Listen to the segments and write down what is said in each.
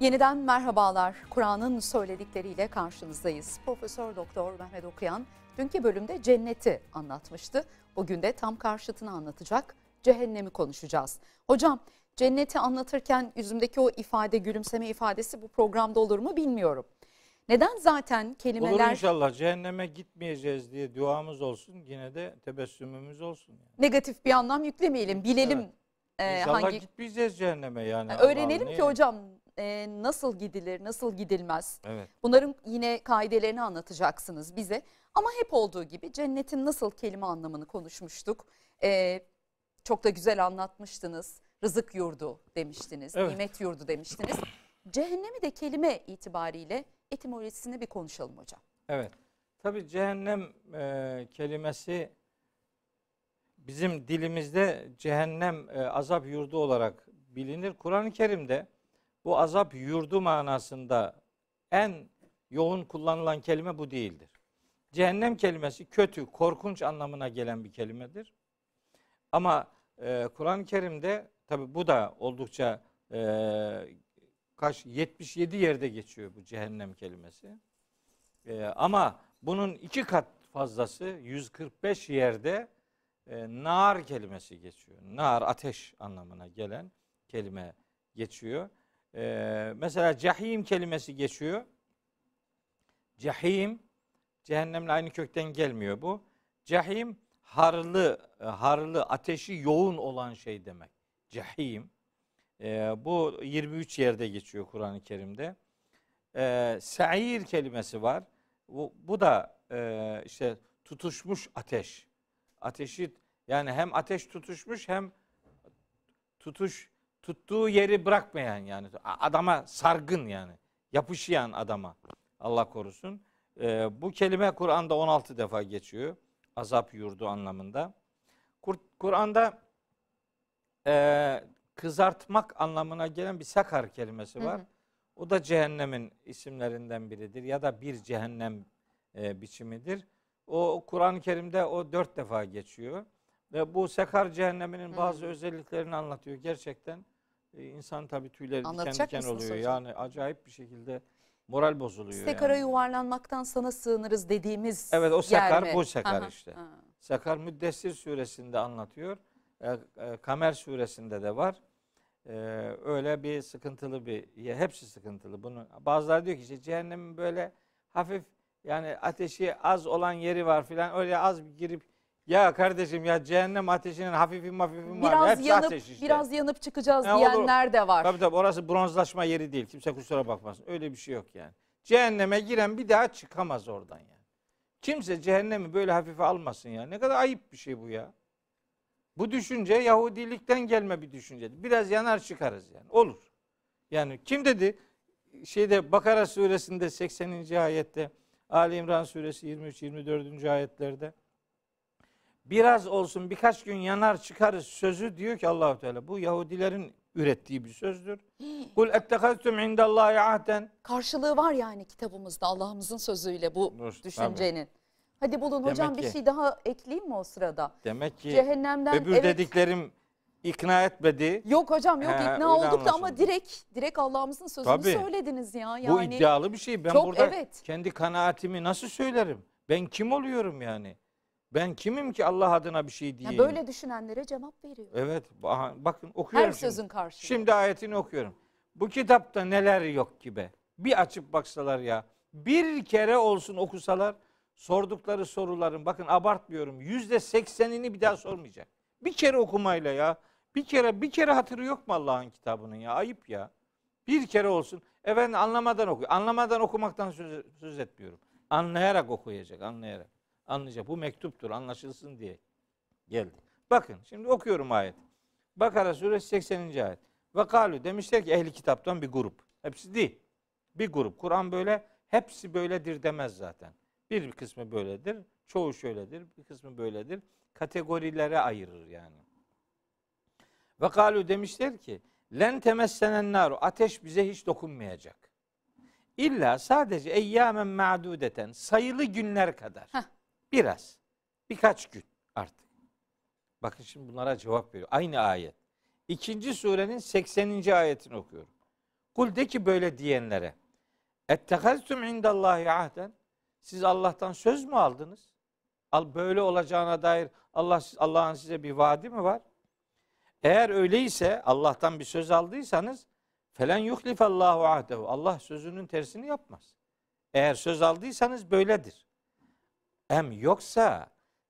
Yeniden merhabalar. Kur'an'ın söyledikleriyle karşınızdayız. Profesör Doktor Mehmet Okuyan dünkü bölümde cenneti anlatmıştı. Bugün de tam karşıtını anlatacak. Cehennemi konuşacağız. Hocam cenneti anlatırken yüzümdeki o ifade, gülümseme ifadesi bu programda olur mu bilmiyorum. Neden zaten kelimeler... Olur inşallah cehenneme gitmeyeceğiz diye duamız olsun. Yine de tebessümümüz olsun. Yani. Negatif bir anlam yüklemeyelim. Bilelim evet. e, İnşallah hangi... gitmeyeceğiz cehenneme yani. Öğrenelim ki hocam e, nasıl gidilir, nasıl gidilmez. Evet. Bunların yine kaidelerini anlatacaksınız bize. Ama hep olduğu gibi cennetin nasıl kelime anlamını konuşmuştuk. E, çok da güzel anlatmıştınız. Rızık yurdu demiştiniz, Evet. nimet yurdu demiştiniz. Cehennemi de kelime itibariyle etimolojisini bir konuşalım hocam. Evet. Tabi cehennem e, kelimesi bizim dilimizde cehennem e, azap yurdu olarak bilinir. Kur'an-ı Kerim'de bu azap yurdu manasında en yoğun kullanılan kelime bu değildir. Cehennem kelimesi kötü, korkunç anlamına gelen bir kelimedir. Ama e, Kur'an-ı Kerim'de tabi bu da oldukça e, kaç 77 yerde geçiyor bu cehennem kelimesi. E, ama bunun iki kat fazlası 145 yerde e, nar kelimesi geçiyor. Nar ateş anlamına gelen kelime geçiyor. E, mesela cahim kelimesi geçiyor. Cahim cehennemle aynı kökten gelmiyor bu. Cahim harlı e, harlı ateşi yoğun olan şey demek. Cahim. E, bu 23 yerde geçiyor Kur'an-ı Kerim'de. E, Sa'ir kelimesi var. Bu, bu da e, işte tutuşmuş ateş. Ateşi yani hem ateş tutuşmuş hem tutuş tuttuğu yeri bırakmayan yani adama sargın yani yapışayan adama Allah korusun. E, bu kelime Kur'an'da 16 defa geçiyor. Azap yurdu anlamında. Kur- Kur'an'da e, kızartmak anlamına gelen bir sakar kelimesi var. Hı hı. O da cehennemin isimlerinden biridir ya da bir cehennem e, biçimidir. O Kur'an-ı Kerim'de o dört defa geçiyor. Ve bu sekar cehenneminin bazı özelliklerini anlatıyor. Gerçekten e, insan tabii tüyleri diken Anlatacak diken mısınız oluyor. hocam? Yani acayip bir şekilde moral bozuluyor. Sekara yani. yuvarlanmaktan sana sığınırız dediğimiz Evet o yer sekar mi? bu sekar Aha, işte. ha. Sekar Müddessir suresinde anlatıyor. E, e, Kamer suresinde de var. E, öyle bir sıkıntılı bir ya hepsi sıkıntılı. Bunu bazıları diyor ki işte cehennemin böyle hafif yani ateşi az olan yeri var filan öyle az bir girip ya kardeşim ya cehennem ateşinin hafifi mafifi var. Biraz Hepsi yanıp ateş işte. biraz yanıp çıkacağız Ha, olur. diyenler de var. Tabii tabii orası bronzlaşma yeri değil. Kimse kusura bakmasın. Öyle bir şey yok yani. Cehenneme giren bir daha çıkamaz oradan yani. Kimse cehennemi böyle hafife almasın ya. Ne kadar ayıp bir şey bu ya. Bu düşünce Yahudilikten gelme bir düşünce. Biraz yanar çıkarız yani. Olur. Yani kim dedi? Şeyde Bakara suresinde 80. ayette, Ali İmran suresi 23 24. ayetlerde biraz olsun birkaç gün yanar çıkarız sözü diyor ki Allahu Teala. Bu Yahudilerin ürettiği bir sözdür. Kul ettehaztum indallahi ahden. Karşılığı var yani kitabımızda Allah'ımızın sözüyle bu Dur, düşüncenin. Hadi bulun Demek hocam bir ki- şey daha ekleyeyim mi o sırada? Demek ki Cehennemden öbür evet. dediklerim ikna etmedi. Yok hocam yok He, ikna olduk da ama anlaşıldı. direkt direkt Allah'ımızın sözünü Tabii. söylediniz ya. Bu Yani iddialı bir şey. Ben çok burada evet. kendi kanaatimi nasıl söylerim? Ben kim oluyorum yani? Ben kimim ki Allah adına bir şey diyeyim? böyle düşünenlere cevap veriyor. Evet. aha, Bakın okuyorum Her şimdi. sözün karşılığı. Şimdi ayetini okuyorum. Bu kitapta neler yok ki be. Bir açıp baksalar ya. Bir kere olsun okusalar sordukları soruların bakın abartmıyorum. Yüzde seksenini bir daha sormayacak. Bir kere okumayla ya. Bir kere bir kere hatırı yok mu Allah'ın kitabının ya? Ayıp ya. Bir kere olsun. Efendim anlamadan okuyor. Anlamadan okumaktan söz, söz etmiyorum. Anlayarak okuyacak, anlayarak. Anlayacak. Bu mektuptur, anlaşılsın diye geldi. Bakın şimdi okuyorum ayet. Bakara suresi 80. ayet. Ve kalu demişler ki ehli kitaptan bir grup. Hepsi değil. Bir grup. Kur'an böyle hepsi böyledir demez zaten. Bir kısmı böyledir. Çoğu şöyledir. Bir kısmı böyledir. Kategorilere ayırır yani. Ve kalu demişler ki len temessenen naru ateş bize hiç dokunmayacak. İlla sadece eyyamen ma'dudeten sayılı günler kadar. Heh. Biraz. Birkaç gün artık. Bakın şimdi bunlara cevap veriyor. Aynı ayet. İkinci surenin 80. ayetini okuyorum. Kul de ki böyle diyenlere. Ettehaztum indallahi ahden. Siz Allah'tan söz mü aldınız? Al böyle olacağına dair Allah Allah'ın size bir vaadi mi var? Eğer öyleyse Allah'tan bir söz aldıysanız felen yuhlifallahu ahdehu. Allah sözünün tersini yapmaz. Eğer söz aldıysanız böyledir. Em yoksa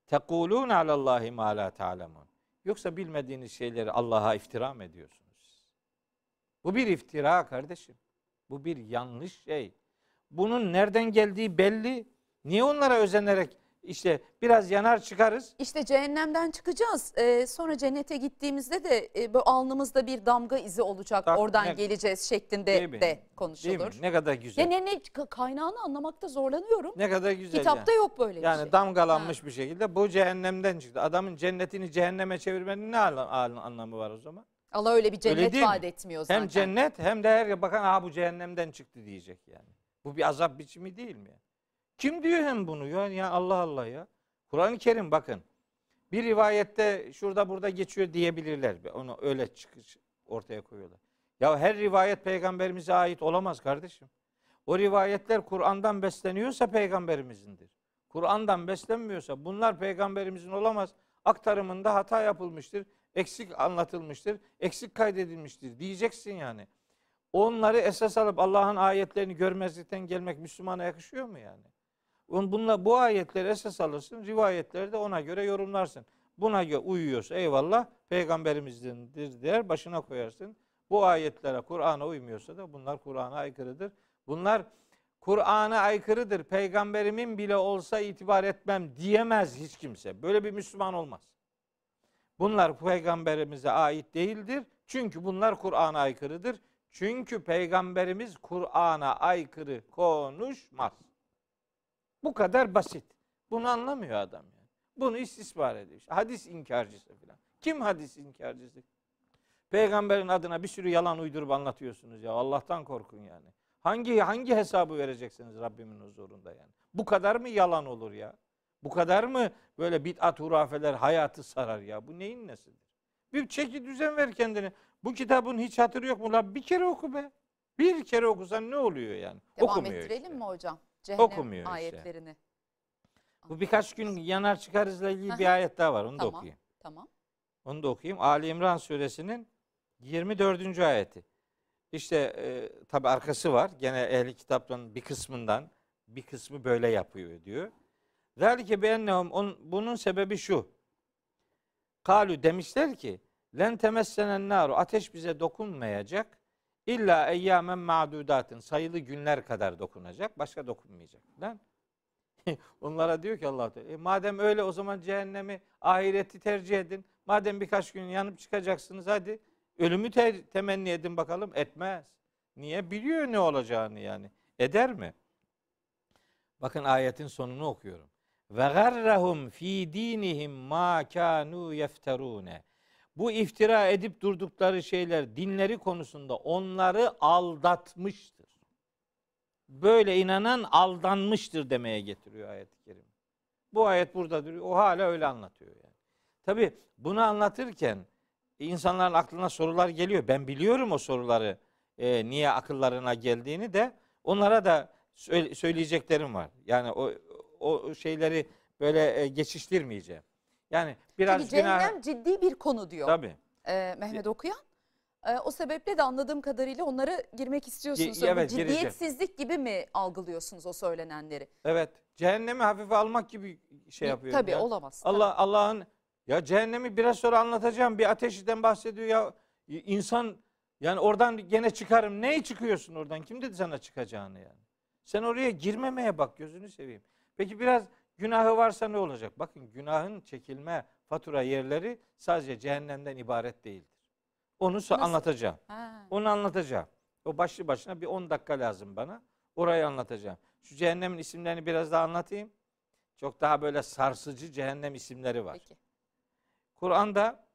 tekulun alallahi ma la ta'lemun. Yoksa bilmediğiniz şeyleri Allah'a iftira mı ediyorsunuz? Bu bir iftira kardeşim. Bu bir yanlış şey. Bunun nereden geldiği belli. Niye onlara özenerek işte biraz yanar çıkarız. İşte cehennemden çıkacağız. Ee, sonra cennete gittiğimizde de e, bu alnımızda bir damga izi olacak. Bak, Oradan ne- geleceğiz Değil şeklinde mi? de Değil mi? konuşulur. Ne kadar güzel. Ya ne, ne kaynağını anlamakta zorlanıyorum. Ne kadar güzel. Kitapta yani. yok böyle bir Yani şey. damgalanmış bir şekilde bu cehennemden çıktı. Adamın cennetini cehenneme çevirmenin ne anlamı var o zaman? Allah öyle bir cennet değil mi? vaat etmiyor zaten. Hem cennet hem de her bakan ha bu cehennemden çıktı diyecek yani. Bu bir azap biçimi değil mi? Kim diyor hem bunu ya? Ya Allah Allah ya. Kur'an-ı Kerim bakın. Bir rivayette şurada burada geçiyor diyebilirler. Onu öyle çıkış ortaya koyuyorlar. Ya her rivayet peygamberimize ait olamaz kardeşim. O rivayetler Kur'an'dan besleniyorsa peygamberimizindir. Kur'an'dan beslenmiyorsa bunlar peygamberimizin olamaz. Aktarımında hata yapılmıştır, eksik anlatılmıştır, eksik kaydedilmiştir diyeceksin yani. Onları esas alıp Allah'ın ayetlerini görmezlikten gelmek Müslümana yakışıyor mu yani? Bunla, bu ayetleri esas alırsın, rivayetleri de ona göre yorumlarsın. Buna göre uyuyorsa eyvallah peygamberimizdendir der, başına koyarsın. Bu ayetlere, Kur'an'a uymuyorsa da bunlar Kur'an'a aykırıdır. Bunlar Kur'an'a aykırıdır. Peygamberimin bile olsa itibar etmem diyemez hiç kimse. Böyle bir Müslüman olmaz. Bunlar peygamberimize ait değildir. Çünkü bunlar Kur'an'a aykırıdır. Çünkü peygamberimiz Kur'an'a aykırı konuşmaz. Bu kadar basit. Bunu anlamıyor adam yani. Bunu istismar ediyor. İşte hadis inkarcısı falan. Kim hadis inkarcısı? Peygamberin adına bir sürü yalan uydurup anlatıyorsunuz ya. Allah'tan korkun yani. Hangi hangi hesabı vereceksiniz Rabbimin huzurunda yani? Bu kadar mı yalan olur ya? Bu kadar mı böyle bid'at hurafeler hayatı sarar ya? Bu neyin nesidir? Bir çeki düzen ver kendine. Bu kitabın hiç hatırı yok mu lan? Bir kere oku be. Bir kere okusan ne oluyor yani? Devam Okumuyor ettirelim işte. mi hocam? Cehennem Okumuyor işte. ayetlerini. Bu birkaç gün yanar çıkarızla ilgili bir ayet daha var. Onu da Tamam. okuyayım. Tamam. Onu da okuyayım. Ali İmran suresinin 24. ayeti. İşte e, tabi arkası var. Gene ehli kitapların bir kısmından bir kısmı böyle yapıyor diyor. Zalike beennehum bunun sebebi şu. Kalu demişler ki len temessenen naru ateş bize dokunmayacak. İlla eyyamen ma'dudatın sayılı günler kadar dokunacak. Başka dokunmayacak. Lan Onlara diyor ki Allah Teala, e, madem öyle o zaman cehennemi, ahireti tercih edin. Madem birkaç gün yanıp çıkacaksınız hadi ölümü te- temenni edin bakalım. Etmez. Niye? Biliyor ne olacağını yani. Eder mi? Bakın ayetin sonunu okuyorum. Ve garrahum fi dinihim ma kanu yefterune. Bu iftira edip durdukları şeyler dinleri konusunda onları aldatmıştır böyle inanan aldanmıştır demeye getiriyor ayet-i kerime. Bu ayet burada duruyor. O hala öyle anlatıyor yani. Tabi bunu anlatırken insanların aklına sorular geliyor. Ben biliyorum o soruları e, niye akıllarına geldiğini de onlara da söyle- söyleyeceklerim var. Yani o o şeyleri böyle e, geçiştirmeyeceğim. Yani biraz Çünkü günah cehennem ciddi bir konu diyor tabii. e, Mehmet Okuyan. E, o sebeple de anladığım kadarıyla onlara girmek istiyorsunuz. Gi- evet. Ciddiyetsizlik gibi mi algılıyorsunuz o söylenenleri? Evet. Cehennemi hafife almak gibi şey yapıyor. Tabii ya. olamaz. Allah Allah'ın ya cehennemi biraz sonra anlatacağım. Bir ateşten bahsediyor ya. insan yani oradan gene çıkarım. Neye çıkıyorsun oradan? Kim dedi sana çıkacağını yani? Sen oraya girmemeye bak gözünü seveyim. Peki biraz günahı varsa ne olacak? Bakın günahın çekilme fatura yerleri sadece cehennemden ibaret değildir. Onu Nasıl? anlatacağım. Ha. Onu anlatacağım. O başlı başına bir 10 dakika lazım bana. Orayı anlatacağım. Şu cehennemin isimlerini biraz daha anlatayım. Çok daha böyle sarsıcı cehennem isimleri var. Peki. Kur'an'da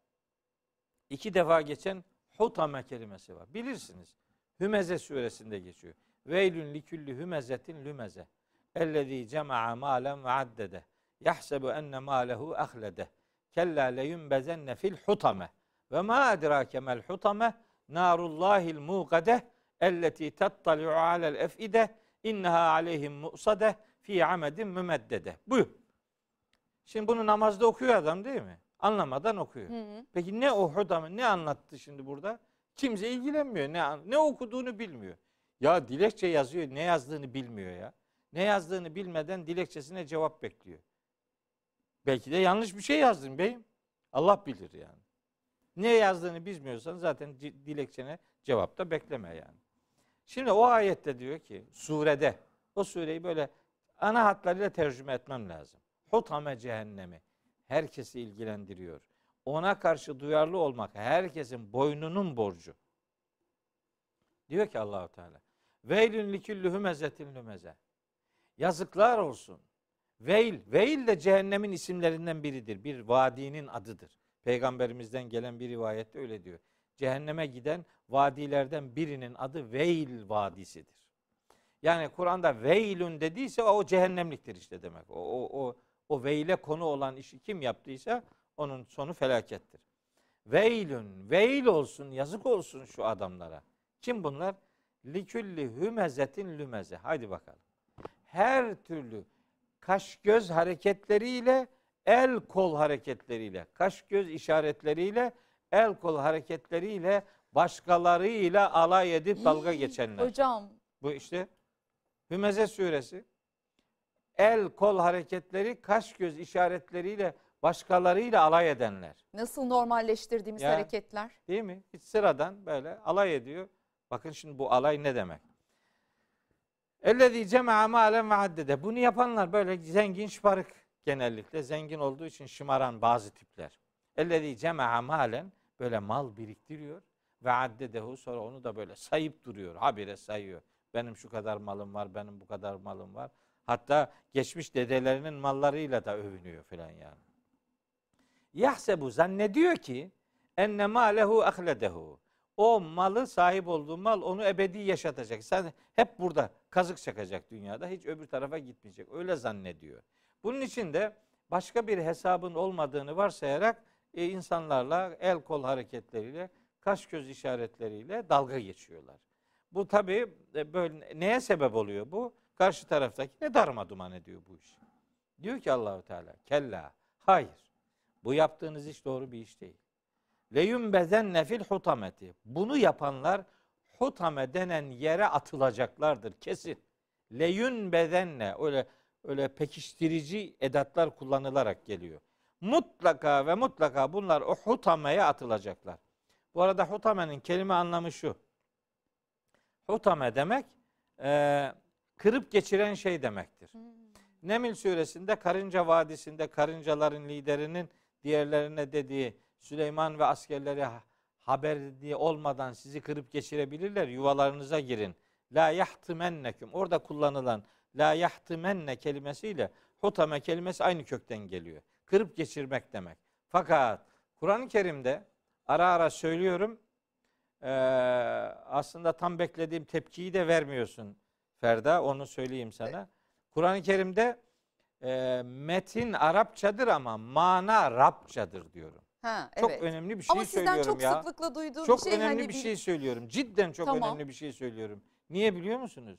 iki defa geçen hutame kelimesi var. Bilirsiniz. Hümeze suresinde geçiyor. Veylün likülli hümezetin lümeze. Ellezî cema'a mâlen ve addede. Yahsebu enne mâlehu ahlede. Kella leyunbezenne fil hutame. Ve ma edrake mel hutame. Narullahil muqadeh. elleti tattali'u alel efide inneha aleyhim mu'sade fi amedin mümeddede. Buyur. Şimdi bunu namazda okuyor adam değil mi? Anlamadan okuyor. Hı hı. Peki ne o adamı ne anlattı şimdi burada? Kimse ilgilenmiyor. Ne ne okuduğunu bilmiyor. Ya dilekçe yazıyor. Ne yazdığını bilmiyor ya. Ne yazdığını bilmeden dilekçesine cevap bekliyor. Belki de yanlış bir şey yazdın beyim. Allah bilir yani. Ne yazdığını bilmiyorsan zaten dilekçene cevap da bekleme yani. Şimdi o ayette diyor ki surede o sureyi böyle ana hatlarıyla tercüme etmem lazım. Hutame cehennemi herkesi ilgilendiriyor. Ona karşı duyarlı olmak herkesin boynunun borcu. Diyor ki Allahu Teala. Veylün liküllü hümezetin lümeze. Yazıklar olsun. Veil, Veil de cehennemin isimlerinden biridir. Bir vadinin adıdır. Peygamberimizden gelen bir rivayette öyle diyor. Cehenneme giden vadilerden birinin adı Veil Vadisi'dir. Yani Kur'an'da Veilün dediyse o cehennemliktir işte demek. O, o, o, o veile konu olan işi kim yaptıysa onun sonu felakettir. Veilün, veil olsun, yazık olsun şu adamlara. Kim bunlar? Likülli hümezetin lümeze. Haydi bakalım. Her türlü kaş göz hareketleriyle, el kol hareketleriyle, kaş göz işaretleriyle, el kol hareketleriyle başkalarıyla alay edip dalga geçenler. Hocam Bu işte Hümeze suresi. El kol hareketleri, kaş göz işaretleriyle başkalarıyla alay edenler. nasıl normalleştirdiğimiz Ya. hareketler? Değil mi? Hiç sıradan böyle alay ediyor. Bakın şimdi bu alay ne demek? Ellezî cema'a mâlen ve addede. Bunu yapanlar böyle zengin şımarık genellikle. Zengin olduğu için şımaran bazı tipler. Ellezî cema'a mâlen böyle mal biriktiriyor ve addedehu sonra onu da böyle sayıp duruyor. Habire sayıyor. Benim şu kadar malım var, benim bu kadar malım var. Hatta geçmiş dedelerinin mallarıyla da övünüyor filan yani. Yahsebu zannediyor ki enne malehu ahledehu. O malı sahip olduğu mal onu ebedi yaşatacak. Sen hep burada kazık çakacak dünyada. Hiç öbür tarafa gitmeyecek. Öyle zannediyor. Bunun için de başka bir hesabın olmadığını varsayarak e, insanlarla el kol hareketleriyle, kaş göz işaretleriyle dalga geçiyorlar. Bu tabii e, böyle neye sebep oluyor bu? Karşı taraftaki ne darma duman ediyor bu iş. Diyor ki Allahu Teala kella hayır. Bu yaptığınız iş doğru bir iş değil. Leyum bezenne fil hutameti. Bunu yapanlar hutame denen yere atılacaklardır kesin. Leyun bedenne öyle öyle pekiştirici edatlar kullanılarak geliyor. Mutlaka ve mutlaka bunlar o hutameye atılacaklar. Bu arada hutamenin kelime anlamı şu. Hutame demek e, kırıp geçiren şey demektir. Nemil suresinde Karınca Vadisi'nde karıncaların liderinin diğerlerine dediği Süleyman ve askerleri ha- haber diye olmadan sizi kırıp geçirebilirler. Yuvalarınıza girin. La yahtimenneküm. Orada kullanılan la yahtimenne kelimesiyle hutame kelimesi aynı kökten geliyor. Kırıp geçirmek demek. Fakat Kur'an-ı Kerim'de ara ara söylüyorum aslında tam beklediğim tepkiyi de vermiyorsun Ferda. Onu söyleyeyim sana. Kur'an-ı Kerim'de metin Arapçadır ama mana Rabçadır diyorum. Ha, Çok evet. önemli bir şey Ama sizden söylüyorum çok ya. sıklıkla duyduğum Çok bir şey önemli hani bir şey söylüyorum. Cidden çok Tamam. önemli bir şey söylüyorum. Niye biliyor musunuz?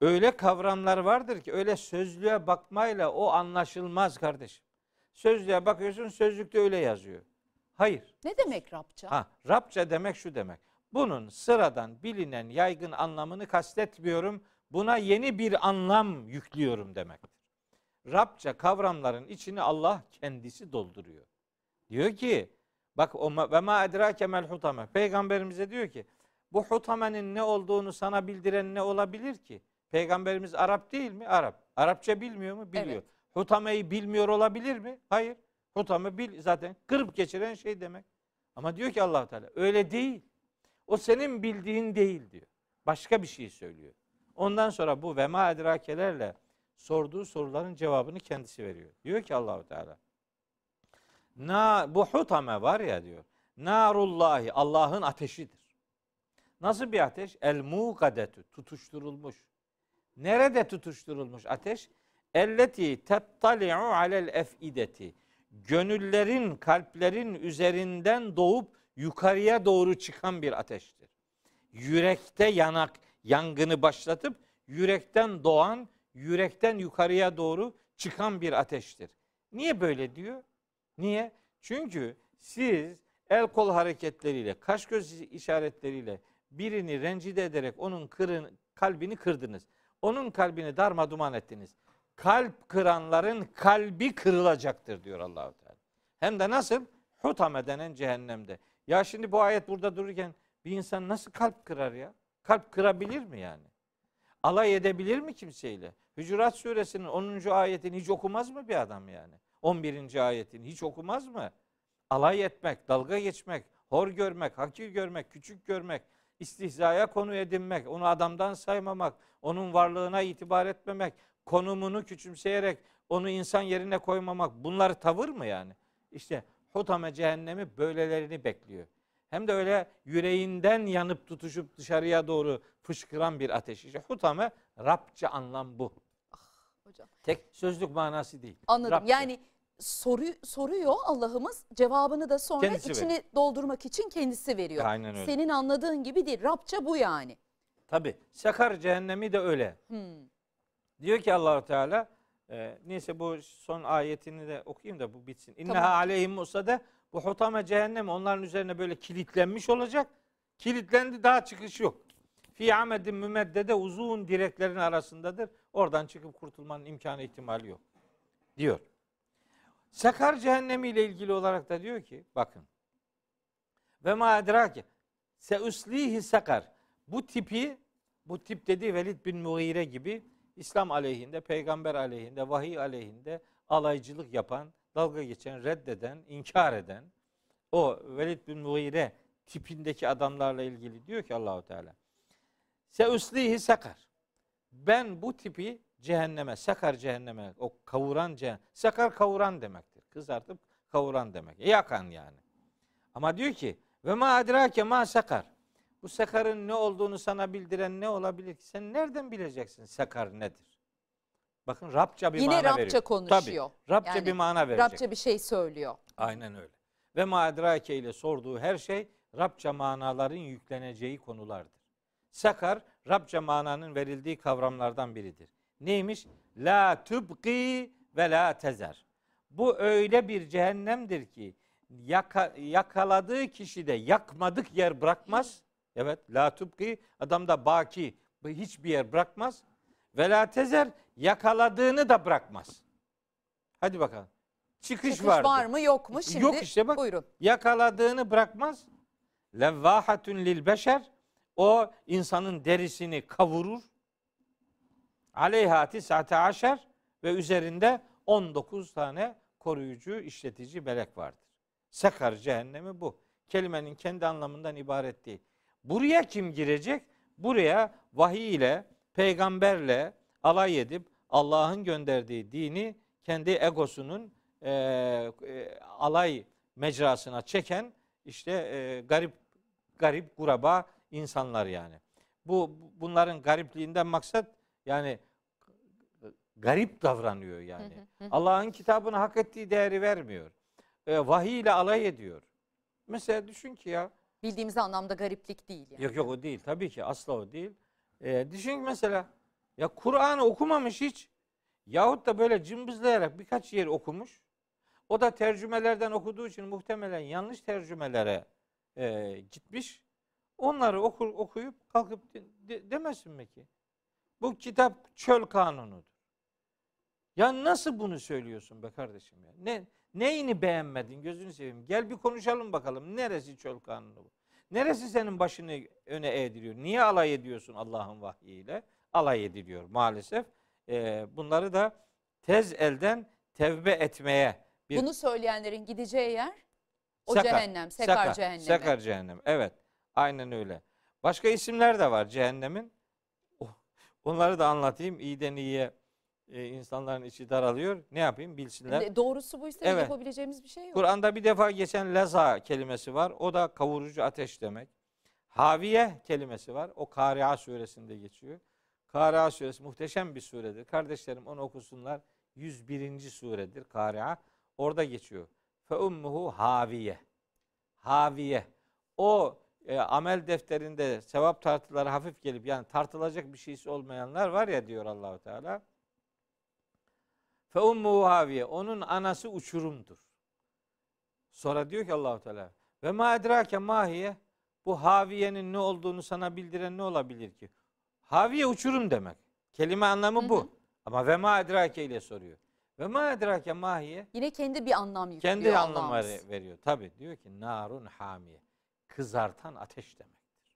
Öyle kavramlar vardır ki öyle sözlüğe bakmayla o anlaşılmaz kardeşim. Sözlüğe bakıyorsun sözlükte öyle yazıyor. Hayır. Ne demek Rabça? Ha, Rabça demek şu demek. Bunun sıradan bilinen yaygın anlamını kastetmiyorum. Buna yeni bir anlam yüklüyorum demektir. Rabça kavramların içini Allah kendisi dolduruyor. Diyor ki bak o ve ma edrake mel hutame. Peygamberimize diyor ki bu hutamenin ne olduğunu sana bildiren ne olabilir ki? Peygamberimiz Arap değil mi? Arap. Arapça bilmiyor mu? Biliyor. Evet. Hutameyi bilmiyor olabilir mi? Hayır. Hutame bil zaten kırıp geçiren şey demek. Ama diyor ki allah Teala öyle değil. O senin bildiğin değil diyor. Başka bir şey söylüyor. Ondan sonra bu vema edrakelerle sorduğu soruların cevabını kendisi veriyor. Diyor ki Allahu Teala Na bu hutame var ya diyor. Narullahi Allah'ın ateşidir. Nasıl bir ateş? El muqadetü tutuşturulmuş. Nerede tutuşturulmuş ateş? Elleti tettali'u alel efideti. Gönüllerin, kalplerin üzerinden doğup yukarıya doğru çıkan bir ateştir. yürekte yanak yangını başlatıp yürekten doğan, yürekten yukarıya doğru çıkan bir ateştir. Niye böyle diyor? Niye? Çünkü siz el kol hareketleriyle, kaş göz işaretleriyle birini rencide ederek onun kırın, kalbini kırdınız. Onun kalbini darma duman ettiniz. Kalp kıranların kalbi kırılacaktır diyor Allahu Teala. Hem de nasıl? Hutame denen cehennemde. Ya şimdi bu ayet burada dururken bir insan nasıl kalp kırar ya? Kalp kırabilir mi yani? Alay edebilir mi kimseyle? Hücurat suresinin 10. ayetini hiç okumaz mı bir adam yani? 11. ayetini hiç okumaz mı? Alay etmek, dalga geçmek, hor görmek, hakir görmek, küçük görmek, istihzaya konu edinmek, onu adamdan saymamak, onun varlığına itibar etmemek, konumunu küçümseyerek onu insan yerine koymamak bunlar tavır mı yani? İşte Hutame cehennemi böylelerini bekliyor. Hem de öyle yüreğinden yanıp tutuşup dışarıya doğru fışkıran bir ateş. İşte hutame Rabça anlam bu. Hocam. Tek sözlük manası değil. Anladım. Rabça. Yani soru soruyor Allah'ımız cevabını da sonra Kendisi içini doldurmak için kendisi veriyor. Aynen öyle. Senin anladığın gibi değil. Rabça bu yani. Tabi. Sakar cehennemi de öyle. Hmm. Diyor ki Allahu Teala e, neyse bu son ayetini de okuyayım da bu bitsin. İnneha Tamam. aleyhim musade bu hutame cehennem onların üzerine böyle kilitlenmiş olacak. Kilitlendi daha çıkış yok. Fi amedin mümeddede uzun direklerin arasındadır. Oradan çıkıp kurtulmanın imkanı ihtimali yok. Diyor. Sakar cehennemi ile ilgili olarak da diyor ki bakın. Ve ma edrake se uslihi sakar. Bu tipi bu tip dediği Velid bin Mughire gibi İslam aleyhinde, peygamber aleyhinde, vahiy aleyhinde alaycılık yapan, dalga geçen, reddeden, inkar eden o Velid bin Mughire tipindeki adamlarla ilgili diyor ki Allahu Teala. Se uslihi sakar. Ben bu tipi cehenneme, sakar cehenneme, o kavuran cehennem, sakar kavuran demektir. Kızartıp kavuran demek. Yakan yani. Ama diyor ki ve ma adrake ma sakar. Bu sakarın ne olduğunu sana bildiren ne olabilir ki? Sen nereden bileceksin sakar nedir? Bakın Rabça bir Yine mana Rabça veriyor. konuşuyor. Tabii. Rabça Yani bir mana verecek. Rabça bir şey söylüyor. Aynen öyle. Ve madrake ile sorduğu her şey Rabça manaların yükleneceği konulardır. Sakar Rabça mananın verildiği kavramlardan biridir. Neymiş? La tübki ve la tezer. Bu öyle bir cehennemdir ki yaka, yakaladığı kişi de yakmadık yer bırakmaz. Evet, la tübki adamda baki hiçbir yer bırakmaz. Ve la tezer yakaladığını da bırakmaz. Hadi bakalım. Çıkış, Çıkış vardır. var mı yok mu? Şimdi Yok işte bak. buyurun. Yakaladığını bırakmaz. Levvahatun lil beşer. O insanın derisini kavurur. Aleyha tisate aşer ve üzerinde 19 tane koruyucu, işletici melek vardır. Sakar cehennemi bu. Kelimenin kendi anlamından ibaret değil. Buraya kim girecek? Buraya vahiy ile, peygamberle alay edip Allah'ın gönderdiği dini kendi egosunun e, e, alay mecrasına çeken işte e, garip garip kuraba insanlar yani. Bu bunların garipliğinden maksat yani garip davranıyor yani. Allah'ın kitabına hak ettiği değeri vermiyor. E, vahiy ile alay ediyor. Mesela düşün ki ya Bildiğimiz anlamda gariplik değil yani. Yok yok o değil. Tabii ki asla o değil. Ee, düşün ki mesela ya Kur'an'ı okumamış hiç. Yahut da böyle cımbızlayarak birkaç yer okumuş. O da tercümelerden okuduğu için muhtemelen yanlış tercümelere e, gitmiş. Onları okur, okuyup kalkıp de, de- demesin mi ki? Bu kitap çöl kanunudur. Ya nasıl bunu söylüyorsun be kardeşim ya? Ne neyini beğenmedin gözünü seveyim. Gel bir konuşalım bakalım. Neresi çöl kanunu bu? Neresi senin başını öne eğdiriyor? Niye alay ediyorsun Allah'ın vahyiyle? Alay ediliyor maalesef. Ee, bunları da tez elden tevbe etmeye bir Bunu söyleyenlerin gideceği yer o Sakar, cehennem, sekar, Sakar, cehennemi. Sakar cehennem. Evet. Aynen öyle. Başka isimler de var cehennemin. Oh, Onları da anlatayım. İyiden iyiye e, insanların içi daralıyor. Ne yapayım bilsinler. Doğrusu buysa Evet. yapabileceğimiz bir şey yok. Kur'an'da bir defa geçen leza kelimesi var. O da kavurucu ateş demek. Haviye kelimesi var. O Kari'a suresinde geçiyor. Kari'a suresi muhteşem bir suredir. Kardeşlerim onu okusunlar. 101. suredir Kari'a. Orada geçiyor. Fe ummuhu haviye. Haviye. O e, amel defterinde sevap tartıları hafif gelip yani tartılacak bir şeysi olmayanlar var ya diyor Allahu Teala. Fe ummu haviye. Onun anası uçurumdur. Sonra diyor ki Allahu Teala ve ma edrake mahiye bu haviyenin ne olduğunu sana bildiren ne olabilir ki? Haviye uçurum demek. Kelime anlamı Hı bu. hı. Ama ve ma edrake ile soruyor. Ve ma edrake mahiye Yine kendi bir anlam yüklüyor kendi anlam veriyor. Tabi diyor ki narun hamiye. Kızartan ateş demektir.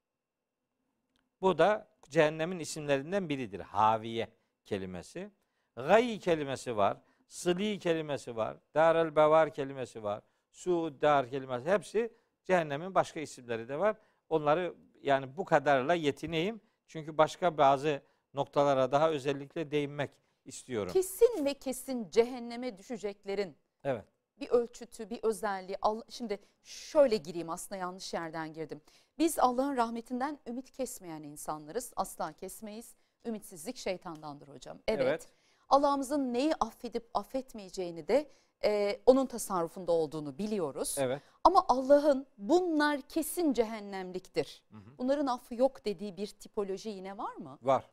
Bu da cehennemin isimlerinden biridir. Haviye kelimesi. Gayi kelimesi var. Sıli kelimesi var. Darel bevar kelimesi var. Suuddar kelimesi. Hepsi cehennemin başka isimleri de var. Onları yani bu kadarla yetineyim. Çünkü başka bazı noktalara daha özellikle değinmek istiyorum. Kesin ve kesin cehenneme düşeceklerin Evet. Bir ölçütü, bir özelliği. Şimdi şöyle gireyim aslında yanlış yerden girdim. Biz Allah'ın rahmetinden ümit kesmeyen insanlarız. Asla kesmeyiz. Ümitsizlik şeytandandır hocam. Evet. Evet. Allah'ımızın neyi affedip affetmeyeceğini de e, onun tasarrufunda olduğunu biliyoruz. Evet. Ama Allah'ın bunlar kesin cehennemliktir. Hı hı. Bunların affı yok dediği bir tipoloji yine var mı? Var.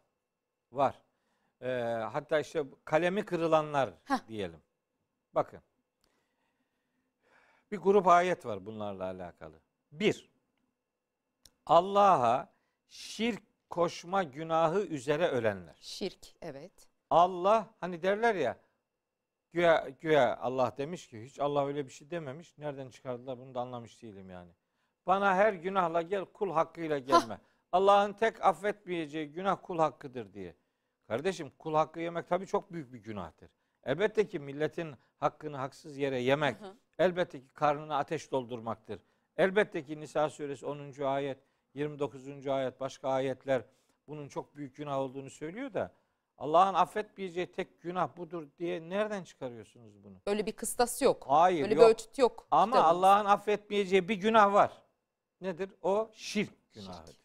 Var. Ee, hatta işte kalemi kırılanlar Heh. diyelim. Bakın. Bir grup ayet var bunlarla alakalı. Bir, Allah'a şirk koşma günahı üzere ölenler. Şirk, evet. Allah hani derler ya güya, güya Allah demiş ki hiç Allah öyle bir şey dememiş. Nereden çıkardılar bunu da anlamış değilim yani. Bana her günahla gel kul hakkıyla gelme. Allah'ın tek affetmeyeceği günah kul hakkıdır diye. Kardeşim kul hakkı yemek tabii çok büyük bir günahtır. Elbette ki milletin hakkını haksız yere yemek, Hı hı. Elbette ki karnına ateş doldurmaktır. Elbette ki Nisa suresi 10. ayet, 29. ayet, başka ayetler bunun çok büyük günah olduğunu söylüyor da Allah'ın affetmeyeceği tek günah budur diye nereden çıkarıyorsunuz bunu? Öyle bir kıstas yok. Hayır Öyle yok. bir ölçüt yok. Ama kitabımızda. Allah'ın affetmeyeceği bir günah var. Nedir? O şirk günahıdır.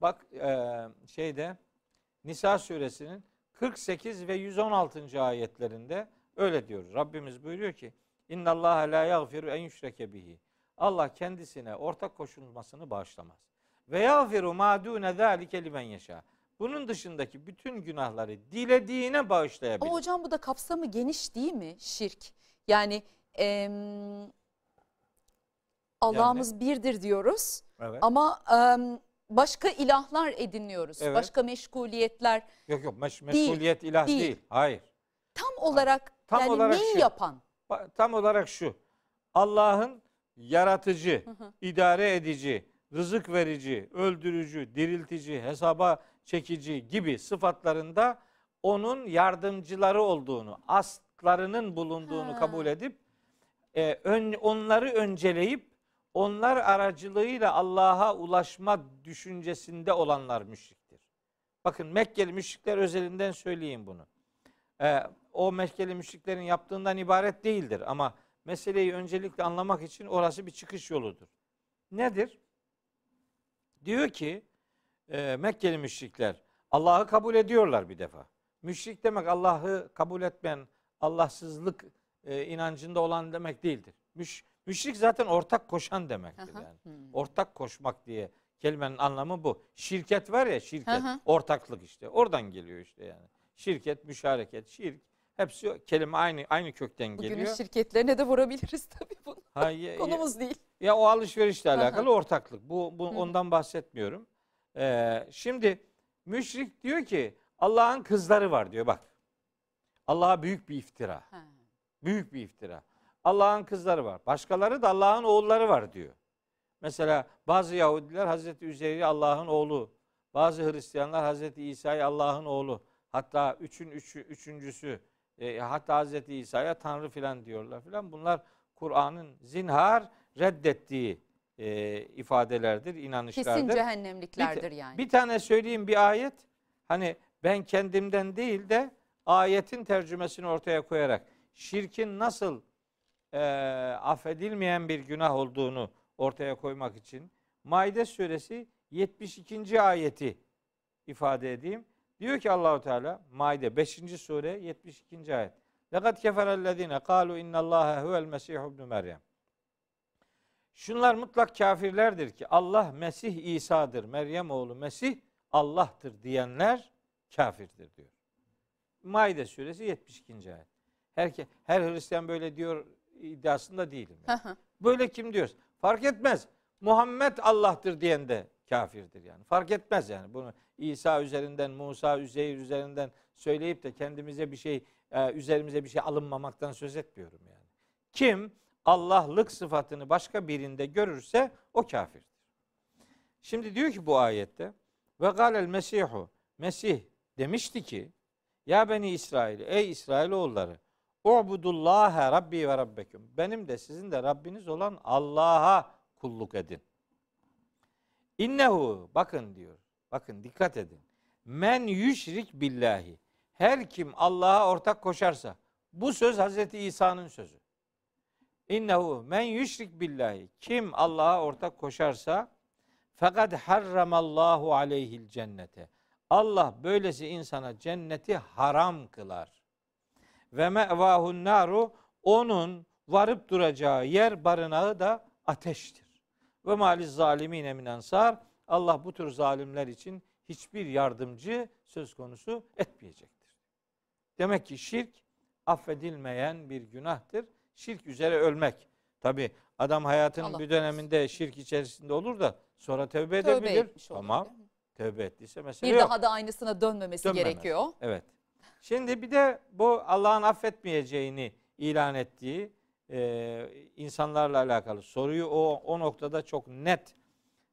Bak e, şeyde Nisa suresinin 48 ve 116. ayetlerinde öyle diyor. Rabbimiz buyuruyor ki İnna Allah la yaghfiru en yüşreke bihi. Allah kendisine ortak koşulmasını bağışlamaz. Ve yaghfiru ma dune zalike limen yeşâ. Bunun dışındaki bütün günahları dilediğine bağışlayabilir. Ama hocam bu da kapsamı geniş değil mi şirk? Yani em, Allah'ımız birdir diyoruz evet. ama em, başka ilahlar ediniyoruz. Evet. Başka meşguliyetler Yok yok meş- Değil, mesuliyet ilah değil. değil. Hayır. tam olarak Tam yani olarak neyi şu. yapan? Tam olarak şu. Allah'ın yaratıcı, hı. idare edici, rızık verici, öldürücü, diriltici, hesaba çekici gibi sıfatlarında onun yardımcıları olduğunu, aslarının bulunduğunu Ha. kabul edip e, ön- onları önceleyip onlar aracılığıyla Allah'a ulaşma düşüncesinde olanlar müşriktir. Bakın Mekkeli müşrikler özelinden söyleyeyim bunu. Ee, o Mekkeli müşriklerin yaptığından ibaret değildir ama meseleyi öncelikle anlamak için orası bir çıkış yoludur. Nedir? Diyor ki e, Mekkeli müşrikler Allah'ı kabul ediyorlar bir defa. Müşrik demek Allah'ı kabul etmeyen, Allahsızlık e, inancında olan demek değildir. Müş, müşrik zaten ortak koşan demektir Aha. yani. Hmm. Ortak koşmak diye kelimenin anlamı bu. Şirket var ya şirket, Aha. ortaklık işte. Oradan geliyor işte yani. Şirket, müşareket, şirk hepsi kelime aynı aynı kökten Bugünün geliyor. şirketlerine de vurabiliriz tabii bunu. Ha, ya, ya- Konumuz değil. ya o alışverişle alakalı ortaklık. Bu, bu hı. ondan bahsetmiyorum. Ee, şimdi müşrik diyor ki Allah'ın kızları var diyor bak. Allah'a büyük bir iftira. Ha. Büyük bir iftira. Allah'ın kızları var. Başkaları da Allah'ın oğulları var diyor. Mesela bazı Yahudiler Hazreti Üzeyr'i Allah'ın oğlu. Bazı Hristiyanlar Hazreti İsa'yı Allah'ın oğlu. Hatta üçün üçü, üçüncüsü e, hatta Hazreti İsa'ya Tanrı filan diyorlar filan. Bunlar Kur'an'ın zinhar reddettiği e, ifadelerdir, inanışlardır. Kesin cehennemliklerdir Bir- yani. Bir tane söyleyeyim bir ayet. Hani ben kendimden değil de ayetin tercümesini ortaya koyarak şirkin nasıl e, affedilmeyen bir günah olduğunu ortaya koymak için Maide suresi 72. ayeti ifade edeyim. Diyor ki Allahu Teala Maide 5. sure 72. ayet. Lekad keferellezine kalu innallaha huvel mesih ibn Meryem. Şunlar mutlak kafirlerdir ki Allah Mesih İsa'dır, Meryem oğlu Mesih Allah'tır diyenler kafirdir diyor. Maide suresi 72. ayet. Her, her Hristiyan böyle diyor iddiasında değilim. Yani. böyle kim diyor? Fark etmez. Muhammed Allah'tır diyen de kafirdir yani. Fark etmez yani. Bunu İsa üzerinden, Musa, Üzeyir üzerinden söyleyip de kendimize bir şey, e, üzerimize bir şey alınmamaktan söz etmiyorum yani. Kim Allah'lık sıfatını başka birinde görürse o kafirdir. Şimdi diyor ki bu ayette ve galel mesihu Mesih demişti ki ya beni İsrail ey İsrailoğulları Ubudullaha Rabbi ve Rabbeküm. Benim de sizin de Rabbiniz olan Allah'a kulluk edin. İnnehu bakın diyor. Bakın dikkat edin. Men yüşrik billahi. Her kim Allah'a ortak koşarsa bu söz Hazreti İsa'nın sözü. İnnehu men yüşrik billahi. Kim Allah'a ortak koşarsa fakat harramallahu aleyhil cennete. Allah böylesi insana cenneti haram kılar. Ve me'vahun naru onun varıp duracağı yer barınağı da ateştir. Ve maliz zalimine min ansar. Allah bu tür zalimler için hiçbir yardımcı söz konusu etmeyecektir. Demek ki şirk affedilmeyen bir günahtır. Şirk üzere ölmek. Tabi adam hayatının Allah bir döneminde şirk içerisinde olur da sonra tövbe, tövbe edebilir. Tamam. Tövbe ettiyse mesela Bir yok. daha da aynısına dönmemesi Dönmemez. gerekiyor. Evet. Şimdi bir de bu Allah'ın affetmeyeceğini ilan ettiği e, insanlarla alakalı soruyu o, o noktada çok net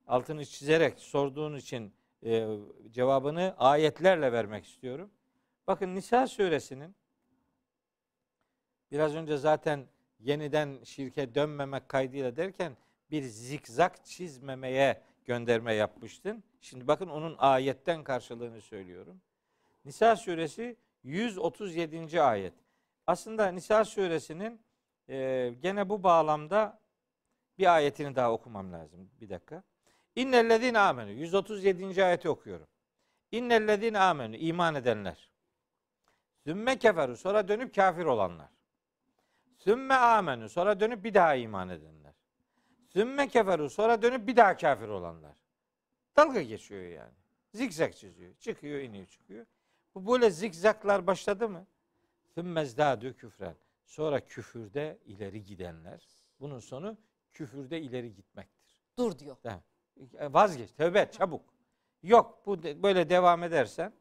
altını çizerek sorduğun için e, cevabını ayetlerle vermek istiyorum. Bakın Nisa suresinin biraz önce zaten yeniden şirke dönmemek kaydıyla derken bir zikzak çizmemeye gönderme yapmıştın. Şimdi bakın onun ayetten karşılığını söylüyorum. Nisa suresi 137. ayet. Aslında Nisa suresinin e, gene bu bağlamda bir ayetini daha okumam lazım. Bir dakika. İnnellezine amenü. 137. ayeti okuyorum. İnnellezine amenü. iman edenler. Sümme keferu. Sonra dönüp kafir olanlar. Sümme amenü. Sonra dönüp bir daha iman edenler. Sümme keferu. Sonra dönüp bir daha kafir olanlar. Dalga geçiyor yani. Zikzak çiziyor. Çıkıyor, iniyor, çıkıyor. Bu böyle zikzaklar başladı mı? Sümmezdâdü küfren. Sonra küfürde ileri gidenler. Bunun sonu küfürde ileri gitmektir. Dur diyor. E, vazgeç, tövbe et çabuk. Yok bu böyle devam edersen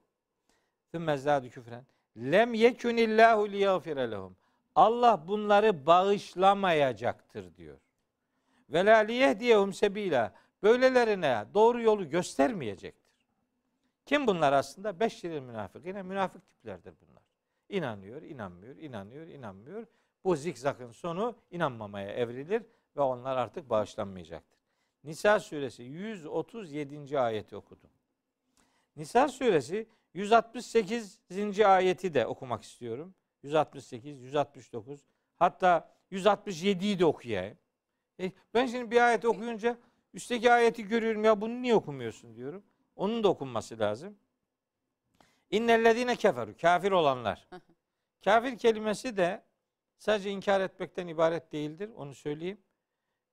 sümmezdâdü küfren. Lem yekunillahu liyagfire lehum. Allah bunları bağışlamayacaktır diyor. Ve la liyehdiyehum sebila. Böylelerine doğru yolu göstermeyecektir. Kim bunlar aslında? Beşşiril münafık. Yine münafık tiplerdir bunlar. İnanıyor, inanmıyor, inanıyor, inanmıyor. Bu zikzakın sonu inanmamaya evrilir ve onlar artık bağışlanmayacaktır. Nisa suresi 137. ayeti okudum. Nisa suresi 168. ayeti de okumak istiyorum. 168, 169 hatta 167'yi de okuyayım. E, ben şimdi bir ayet okuyunca üstteki ayeti görüyorum ya bunu niye okumuyorsun diyorum. Onun da okunması lazım. İnnellezine keferu. Kafir olanlar. Kafir kelimesi de sadece inkar etmekten ibaret değildir. Onu söyleyeyim.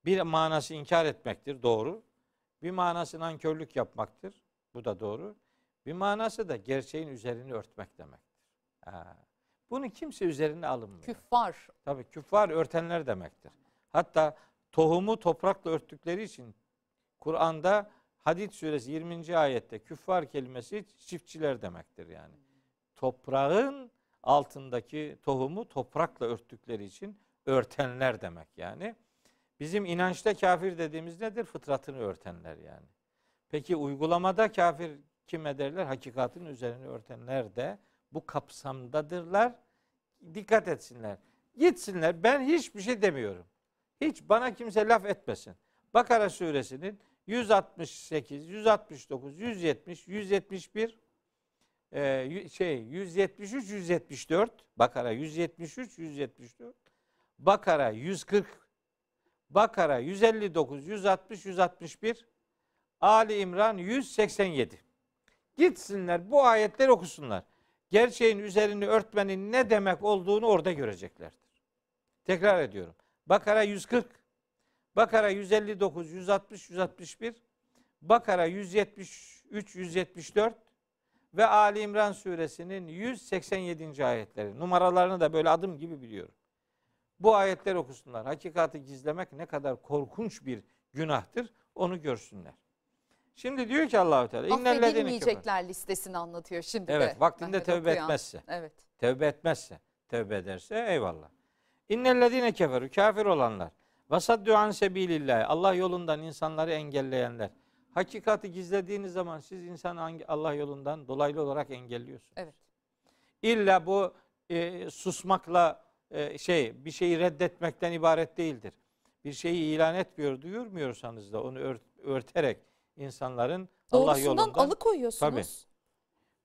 Bir manası inkar etmektir. Doğru. Bir manası nankörlük yapmaktır. Bu da doğru. Bir manası da gerçeğin üzerini örtmek demektir. Ha. Bunu kimse üzerine alınmıyor. Küffar. Tabii küffar örtenler demektir. Hatta tohumu toprakla örttükleri için Kur'an'da Hadid suresi 20. ayette küffar kelimesi çiftçiler demektir yani. Toprağın altındaki tohumu toprakla örttükleri için örtenler demek yani. Bizim inançta kafir dediğimiz nedir? Fıtratını örtenler yani. Peki uygulamada kafir kim ederler? Hakikatin üzerine örtenler de bu kapsamdadırlar. Dikkat etsinler. Gitsinler. Ben hiçbir şey demiyorum. Hiç bana kimse laf etmesin. Bakara suresinin 168, 169, 170, 171 e, şey 173, 174 Bakara 173, 174 Bakara 140 Bakara 159, 160, 161 Ali İmran 187 Gitsinler bu ayetleri okusunlar. Gerçeğin üzerini örtmenin ne demek olduğunu orada göreceklerdir. Tekrar ediyorum. Bakara 140 Bakara 159, 160, 161, Bakara 173, 174 ve Ali İmran suresinin 187. ayetleri. Numaralarını da böyle adım gibi biliyorum. Bu ayetler okusunlar. Hakikati gizlemek ne kadar korkunç bir günahtır onu görsünler. Şimdi diyor ki Allahu Teala. Affedilmeyecekler listesini anlatıyor şimdi de. Evet, vaktinde Mehmet tövbe Okuyan. etmezse. Evet. Tevbe etmezse, tevbe ederse eyvallah. İnnellezine keferu kafir olanlar. Vasaddu an sebilillah. Allah yolundan insanları engelleyenler. Hakikati gizlediğiniz zaman siz insanı Allah yolundan dolaylı olarak engelliyorsunuz. Evet. İlla bu e, susmakla e, şey bir şeyi reddetmekten ibaret değildir. Bir şeyi ilan etmiyor, duyurmuyorsanız da onu ört, örterek insanların Allah yolundan alıkoyuyorsunuz. Tabii.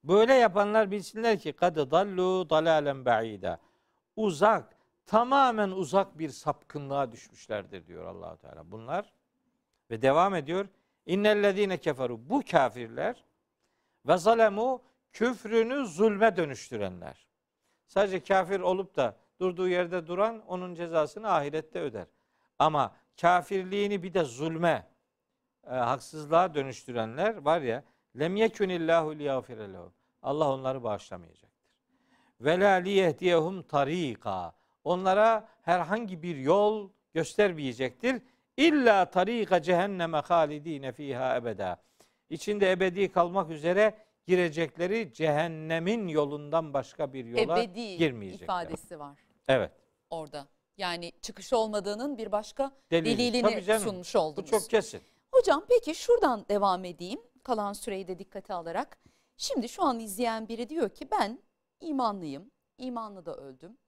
Böyle yapanlar bilsinler ki kadı dallu dalalen ba'ida. Uzak, tamamen uzak bir sapkınlığa düşmüşlerdir diyor Allahu Teala. Bunlar ve devam ediyor. İnnellezine keferu bu kafirler ve zalemu küfrünü zulme dönüştürenler. Sadece kafir olup da durduğu yerde duran onun cezasını ahirette öder. Ama kafirliğini bir de zulme, e, haksızlığa dönüştürenler var ya lem yekunillahu liyagfire. Allah onları bağışlamayacaktır. Ve la liyehdiyehum tarika. Onlara herhangi bir yol göstermeyecektir. İlla tarika cehenneme halidine fiha ebeda. İçinde ebedi kalmak üzere girecekleri cehennemin yolundan başka bir yola Ebedi girmeyecekler. ifadesi var Evet. orada. Yani çıkış olmadığının bir başka Delili. delilini Tabii canım. sunmuş Bu oldunuz. çok kesin. Hocam peki şuradan devam edeyim. Kalan süreyi de dikkate alarak. Şimdi şu an izleyen biri diyor ki ben imanlıyım. İmanlı da öldüm.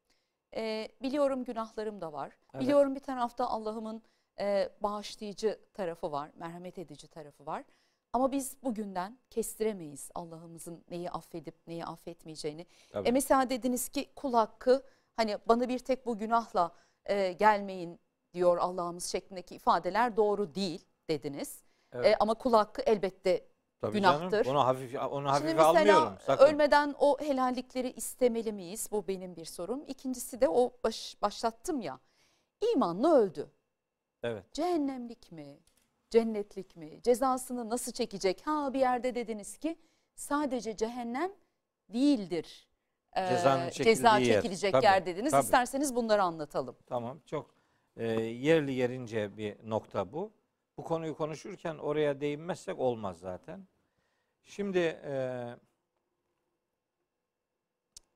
Ee, biliyorum günahlarım da var. Evet. Biliyorum bir tarafta Allah'ımın e, bağışlayıcı tarafı var. Merhamet edici tarafı var. Ama biz bugünden kestiremeyiz Allah'ımızın neyi affedip neyi affetmeyeceğini. Tabii. E mesela dediniz ki kul hakkı hani bana bir tek bu günahla e, gelmeyin diyor Allah'ımız şeklindeki ifadeler doğru değil dediniz. Evet. E, ama kul hakkı elbette Tabii günahtır. Canım, onu hafif onu Şimdi hafife mesela almıyorum. Sakın. ölmeden o helallikleri istemeli miyiz? Bu benim bir sorum. İkincisi de o baş, başlattım ya. İmanlı öldü. Evet. Cehennemlik mi? Cennetlik mi? Cezasını nasıl çekecek? Ha bir yerde dediniz ki sadece cehennem değildir. Ee, Cezanın ceza yer. çekilecek Tabii, yer dediniz. tabii. İsterseniz bunları anlatalım. Tamam. Çok e, yerli yerince bir nokta bu. Bu konuyu konuşurken oraya değinmezsek olmaz zaten. Şimdi e,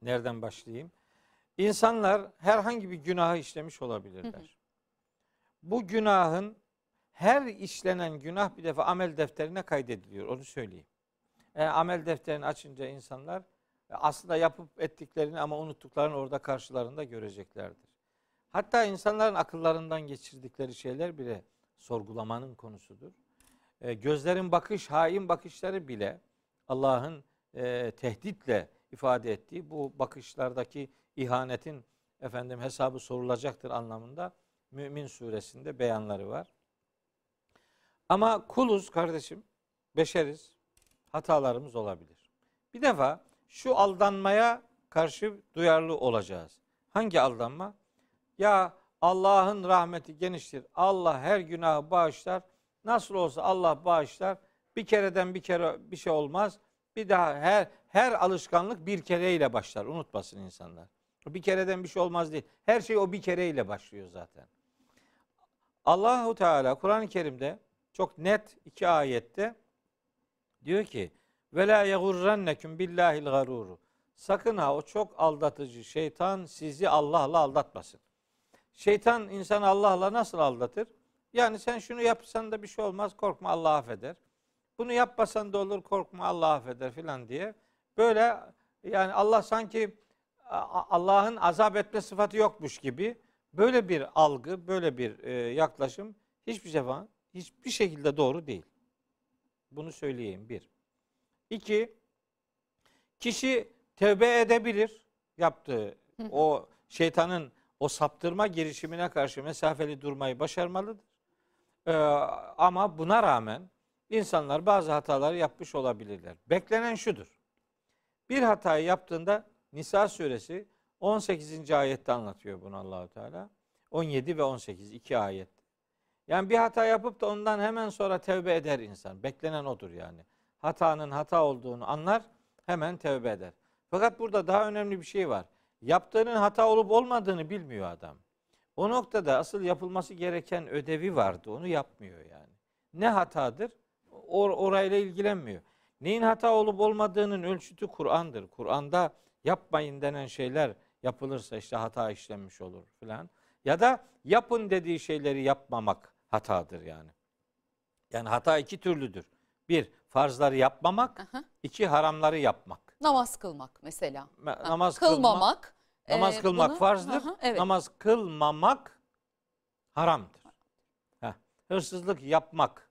nereden başlayayım? İnsanlar herhangi bir günahı işlemiş olabilirler. Bu günahın her işlenen günah bir defa amel defterine kaydediliyor. Onu söyleyeyim. E, amel defterini açınca insanlar e, aslında yapıp ettiklerini ama unuttuklarını orada karşılarında göreceklerdir. Hatta insanların akıllarından geçirdikleri şeyler bile sorgulamanın konusudur. E, gözlerin bakış, hain bakışları bile Allah'ın e, tehditle ifade ettiği bu bakışlardaki ihanetin efendim hesabı sorulacaktır anlamında Mümin suresinde beyanları var. Ama kuluz kardeşim, beşeriz, hatalarımız olabilir. Bir defa şu aldanmaya karşı duyarlı olacağız. Hangi aldanma? Ya Allah'ın rahmeti geniştir. Allah her günahı bağışlar. Nasıl olsa Allah bağışlar. Bir kereden bir kere bir şey olmaz. Bir daha her her alışkanlık bir kereyle başlar. Unutmasın insanlar. Bir kereden bir şey olmaz değil. Her şey o bir kereyle başlıyor zaten. Allahu Teala Kur'an-ı Kerim'de çok net iki ayette diyor ki ve la yegurrennekum billahil garuru. Sakın ha o çok aldatıcı şeytan sizi Allah'la aldatmasın. Şeytan insanı Allah'la nasıl aldatır? Yani sen şunu yapsan da bir şey olmaz korkma Allah affeder. Bunu yapmasan da olur korkma Allah affeder filan diye. Böyle yani Allah sanki Allah'ın azap etme sıfatı yokmuş gibi böyle bir algı, böyle bir e, yaklaşım hiçbir zaman hiçbir şekilde doğru değil. Bunu söyleyeyim bir. İki, kişi tevbe edebilir yaptığı o şeytanın o saptırma girişimine karşı mesafeli durmayı başarmalıdır. Ee, ama buna rağmen insanlar bazı hataları yapmış olabilirler. Beklenen şudur. Bir hatayı yaptığında Nisa suresi 18. ayette anlatıyor bunu Allahu Teala. 17 ve 18 iki ayet. Yani bir hata yapıp da ondan hemen sonra tevbe eder insan. Beklenen odur yani. Hatanın hata olduğunu anlar, hemen tevbe eder. Fakat burada daha önemli bir şey var. Yaptığının hata olup olmadığını bilmiyor adam. O noktada asıl yapılması gereken ödevi vardı. Onu yapmıyor yani. Ne hatadır? Or orayla ilgilenmiyor. Neyin hata olup olmadığının ölçütü Kur'an'dır. Kur'an'da yapmayın denen şeyler yapılırsa işte hata işlenmiş olur filan. Ya da yapın dediği şeyleri yapmamak hatadır yani. Yani hata iki türlüdür. Bir, farzları yapmamak. Aha. iki haramları yapmak. Namaz kılmak mesela. Ha, namaz kılmamak. namaz e, kılmak bunu- farzdır. Aha, evet. Namaz kılmamak haramdır. Heh. Hırsızlık yapmak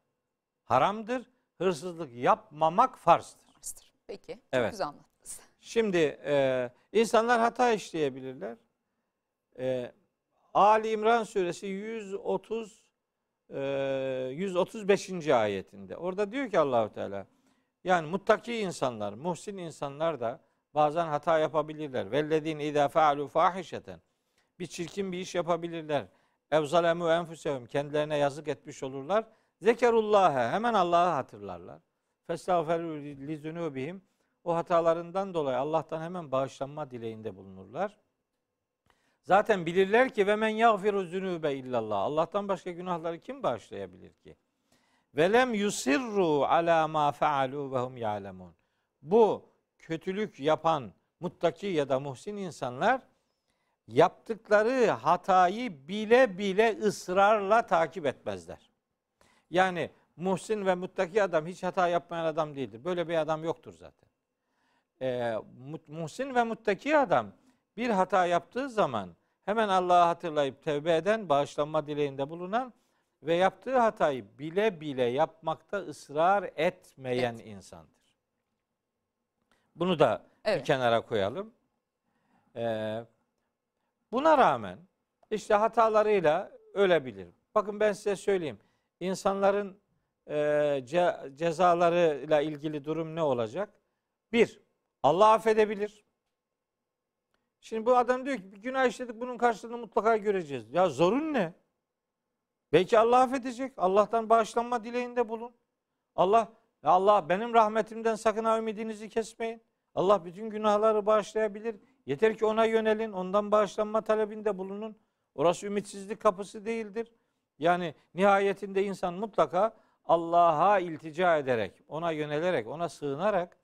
haramdır. Hırsızlık yapmamak farzdır. Farzdır. Peki. Çok Evet. güzel anlattınız. Şimdi e, insanlar hata işleyebilirler. E, Ali İmran suresi 130 e, 135. ayetinde. Orada diyor ki Allahu Teala yani muttaki insanlar, muhsin insanlar da bazen hata yapabilirler. Vellezine izâ fealu fahişeten. Bir çirkin bir iş yapabilirler. Ev zalemu enfusehum kendilerine yazık etmiş olurlar. Zekerullâhe hemen Allah'ı hatırlarlar. Festağferu li zunubihim o hatalarından dolayı Allah'tan hemen bağışlanma dileğinde bulunurlar. Zaten bilirler ki ve men yagfiru zunube illallah. Allah'tan başka günahları kim bağışlayabilir ki? Ve lem yusirru ala ma faalu ve hum ya'lemun. Bu kötülük yapan muttaki ya da muhsin insanlar yaptıkları hatayı bile bile ısrarla takip etmezler. Yani muhsin ve muttaki adam hiç hata yapmayan adam değildir. Böyle bir adam yoktur zaten. Ee, mu- muhsin ve muttaki adam bir hata yaptığı zaman hemen Allah'ı hatırlayıp tevbe eden, bağışlanma dileğinde bulunan ve yaptığı hatayı bile bile yapmakta ısrar etmeyen insandır. Bunu da bir Evet. kenara koyalım. Ee, buna rağmen işte hatalarıyla ölebilir. Bakın ben size söyleyeyim. İnsanların e, ce- cezalarıyla ilgili durum ne olacak? Bir, Allah affedebilir. Şimdi bu adam diyor ki bir günah işledik bunun karşılığını mutlaka göreceğiz. Ya zorun ne? Belki Allah affedecek. Allah'tan bağışlanma dileğinde bulun. Allah ya Allah benim rahmetimden sakın ha ümidinizi kesmeyin. Allah bütün günahları bağışlayabilir. Yeter ki ona yönelin. Ondan bağışlanma talebinde bulunun. Orası ümitsizlik kapısı değildir. Yani nihayetinde insan mutlaka Allah'a iltica ederek, ona yönelerek, ona sığınarak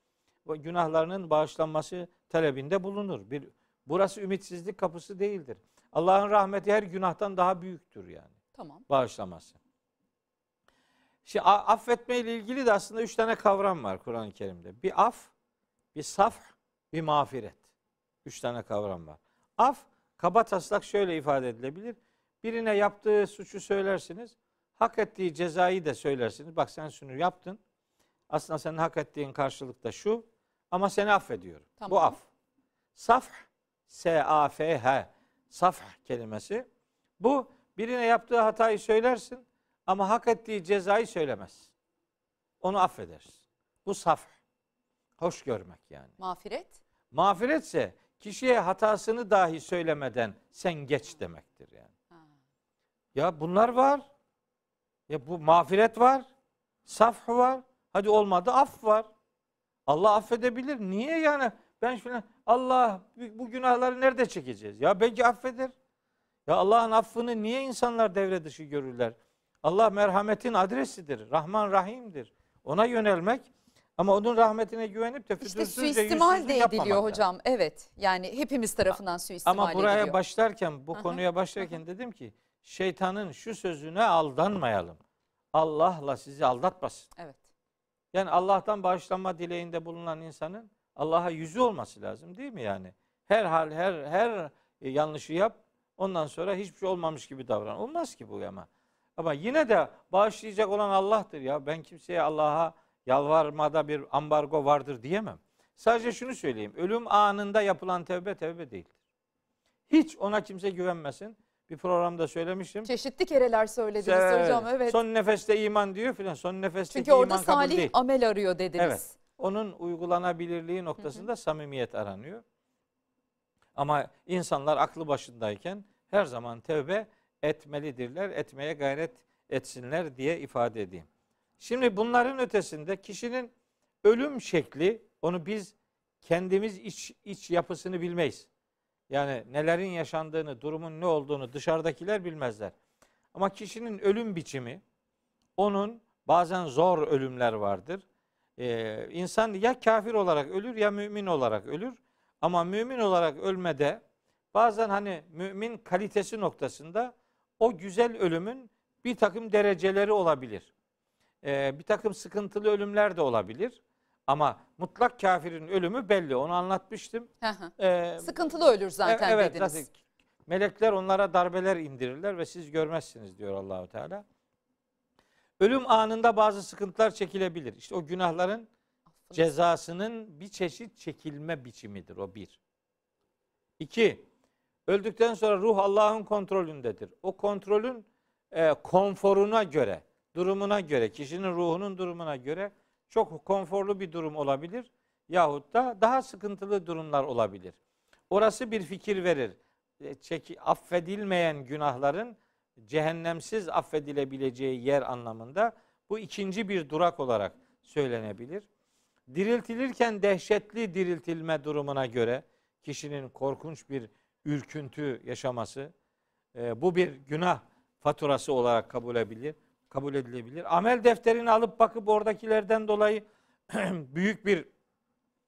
günahlarının bağışlanması talebinde bulunur. Bir burası ümitsizlik kapısı değildir. Allah'ın rahmeti her günahtan daha büyüktür yani Tamam. bağışlaması. Şimdi affetme ile ilgili de aslında üç tane kavram var Kur'an-ı Kerim'de. Bir af, bir saf, bir mağfiret. Üç tane kavram var. Af, kaba taslak şöyle ifade edilebilir. Birine yaptığı suçu söylersiniz. Hak ettiği cezayı da söylersiniz. Bak sen şunu yaptın. Aslında senin hak ettiğin karşılık da şu. Ama seni affediyorum. Bu Tamam. af. Saf, S-A-F-H. Saf kelimesi. Bu birine yaptığı hatayı söylersin ama hak ettiği cezayı söylemez. Onu affedersin. Bu saf. Hoş görmek yani. Mağfiret. Mağfiretse kişiye hatasını dahi söylemeden sen geç demektir yani. Ha. Ya bunlar var. Ya bu mağfiret var. Saf var. Hadi olmadı af var. Allah affedebilir. Niye yani? Ben şuna Allah bu günahları nerede çekeceğiz? Ya belki affeder. Ya Allah'ın affını niye insanlar devre dışı görürler? Allah merhametin adresidir. Rahman Rahim'dir. Ona yönelmek ama onun rahmetine güvenip de İşte suistimal de ediliyor hocam. Evet. Yani hepimiz tarafından suistimal Ama buraya ediliyor. başlarken, bu hı. konuya başlarken dedim ki şeytanın şu sözüne aldanmayalım. Allah'la sizi aldatmasın. Evet. Yani Allah'tan bağışlanma dileğinde bulunan insanın Allah'a yüzü olması lazım değil mi yani? Her hal her her e, yanlışı yap. Ondan sonra hiçbir şey olmamış gibi davran. Olmaz ki bu ama. Ama yine de bağışlayacak olan Allah'tır ya. Ben kimseye Allah'a yalvarmada bir ambargo vardır diyemem. Sadece şunu söyleyeyim. Ölüm anında yapılan tevbe tevbe değildir. Hiç ona kimse güvenmesin. Bir programda söylemiştim. Çeşitli kereler söylediniz Evet. hocam. Evet. Son nefeste iman diyor filan. Son nefesteki Çünkü orada iman salih değil. amel arıyor dediniz. Evet. Onun uygulanabilirliği noktasında samimiyet aranıyor. Ama insanlar aklı başındayken her zaman tevbe etmelidirler, etmeye gayret etsinler diye ifade edeyim. Şimdi bunların ötesinde kişinin ölüm şekli onu biz kendimiz iç, iç yapısını bilmeyiz. Yani nelerin yaşandığını, durumun ne olduğunu dışarıdakiler bilmezler. Ama kişinin ölüm biçimi onun bazen zor ölümler vardır. Ee, insan ya kafir olarak ölür ya mümin olarak ölür. Ama mümin olarak ölmede bazen hani mümin kalitesi noktasında o güzel ölümün bir takım dereceleri olabilir. Ee, bir takım sıkıntılı ölümler de olabilir. Ama mutlak kafirin ölümü belli. Onu anlatmıştım. Hı hı. Ee, Sıkıntılı ölür zaten evet, dediniz. zaten melekler onlara darbeler indirirler ve siz görmezsiniz diyor Allahu Teala. Ölüm anında bazı sıkıntılar çekilebilir. İşte o günahların cezasının bir çeşit çekilme biçimidir o bir. İki, öldükten sonra ruh Allah'ın kontrolündedir. O kontrolün e, konforuna göre, durumuna göre, kişinin ruhunun durumuna göre çok konforlu bir durum olabilir. Yahut da daha sıkıntılı durumlar olabilir. Orası bir fikir verir. E, Çeki, affedilmeyen günahların cehennemsiz affedilebileceği yer anlamında bu ikinci bir durak olarak söylenebilir. Diriltilirken dehşetli diriltilme durumuna göre kişinin korkunç bir ürküntü yaşaması e, bu bir günah faturası olarak kabul edilebilir. Kabul edilebilir. Amel defterini alıp bakıp oradakilerden dolayı büyük bir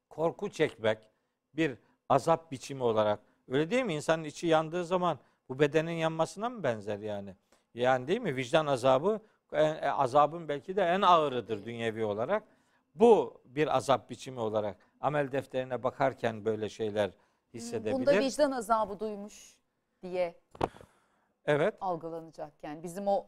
korku çekmek, bir azap biçimi olarak öyle değil mi? İnsanın içi yandığı zaman bu bedenin yanmasına mı benzer yani? Yani değil mi? Vicdan azabı e, azabın belki de en ağırıdır dünyevi olarak. Bu bir azap biçimi olarak amel defterine bakarken böyle şeyler hissedebilir. Bunda vicdan azabı duymuş diye Evet. algılanacak. Yani bizim o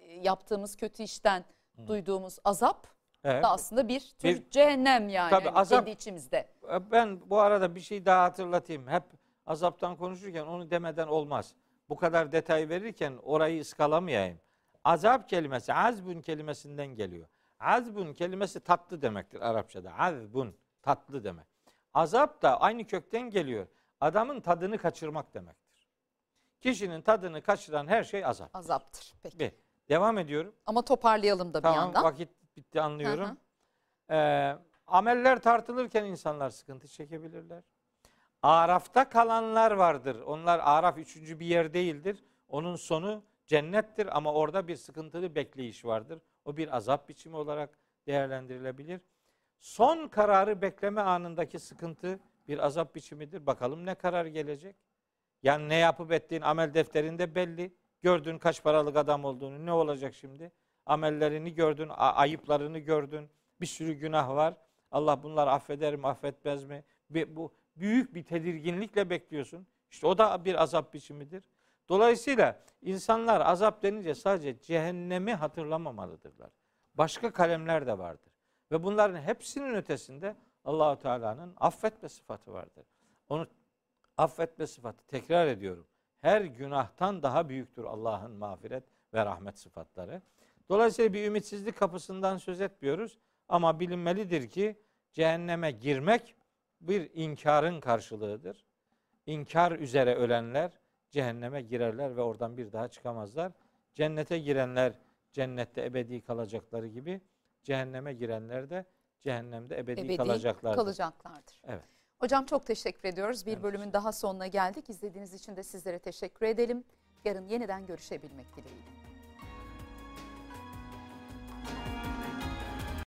e, yaptığımız kötü işten duyduğumuz azap evet. da aslında bir tür Bir- cehennem yani Tabii azap- kendi içimizde. Ben bu arada bir şey daha hatırlatayım. Hep azaptan konuşurken onu demeden olmaz. Bu kadar detay verirken orayı ıskalamayayım. Azap kelimesi azbun kelimesinden geliyor. Azbun kelimesi tatlı demektir Arapçada. Azbun tatlı demek. Azap da aynı kökten geliyor. Adamın tadını kaçırmak demektir. Kişinin tadını kaçıran her şey azap. Azaptır. Peki. Bir. Devam ediyorum. Ama toparlayalım da bir Tamam yandan. vakit bitti anlıyorum. Hı hı. Ee, ameller tartılırken insanlar sıkıntı çekebilirler. Araf'ta kalanlar vardır. Onlar Araf üçüncü bir yer değildir. Onun sonu cennettir ama orada bir sıkıntılı bekleyiş vardır. O bir azap biçimi olarak değerlendirilebilir. Son kararı bekleme anındaki sıkıntı bir azap biçimidir. Bakalım ne karar gelecek? Yani ne yapıp ettiğin amel defterinde belli. Gördün kaç paralık adam olduğunu. Ne olacak şimdi? Amellerini gördün, ayıplarını gördün. Bir sürü günah var. Allah bunları affeder mi, affetmez mi? Bir- bu büyük bir tedirginlikle bekliyorsun. İşte o da bir azap biçimidir. Dolayısıyla insanlar azap denince sadece cehennemi hatırlamamalıdırlar. Başka kalemler de vardır. Ve bunların hepsinin ötesinde Allahu Teala'nın affetme sıfatı vardır. Onu affetme sıfatı tekrar ediyorum. Her günahtan daha büyüktür Allah'ın mağfiret ve rahmet sıfatları. Dolayısıyla bir ümitsizlik kapısından söz etmiyoruz ama bilinmelidir ki cehenneme girmek bir inkarın karşılığıdır. İnkar üzere ölenler cehenneme girerler ve oradan bir daha çıkamazlar. Cennete girenler cennette ebedi kalacakları gibi cehenneme girenler de cehennemde ebedi, Ebedi kalacaklardır. kalacaklardır. Evet. Hocam çok teşekkür ediyoruz. Bir Ben bölümün daha sonuna geldik. İzlediğiniz için de sizlere teşekkür edelim. Yarın yeniden görüşebilmek dileğiyle.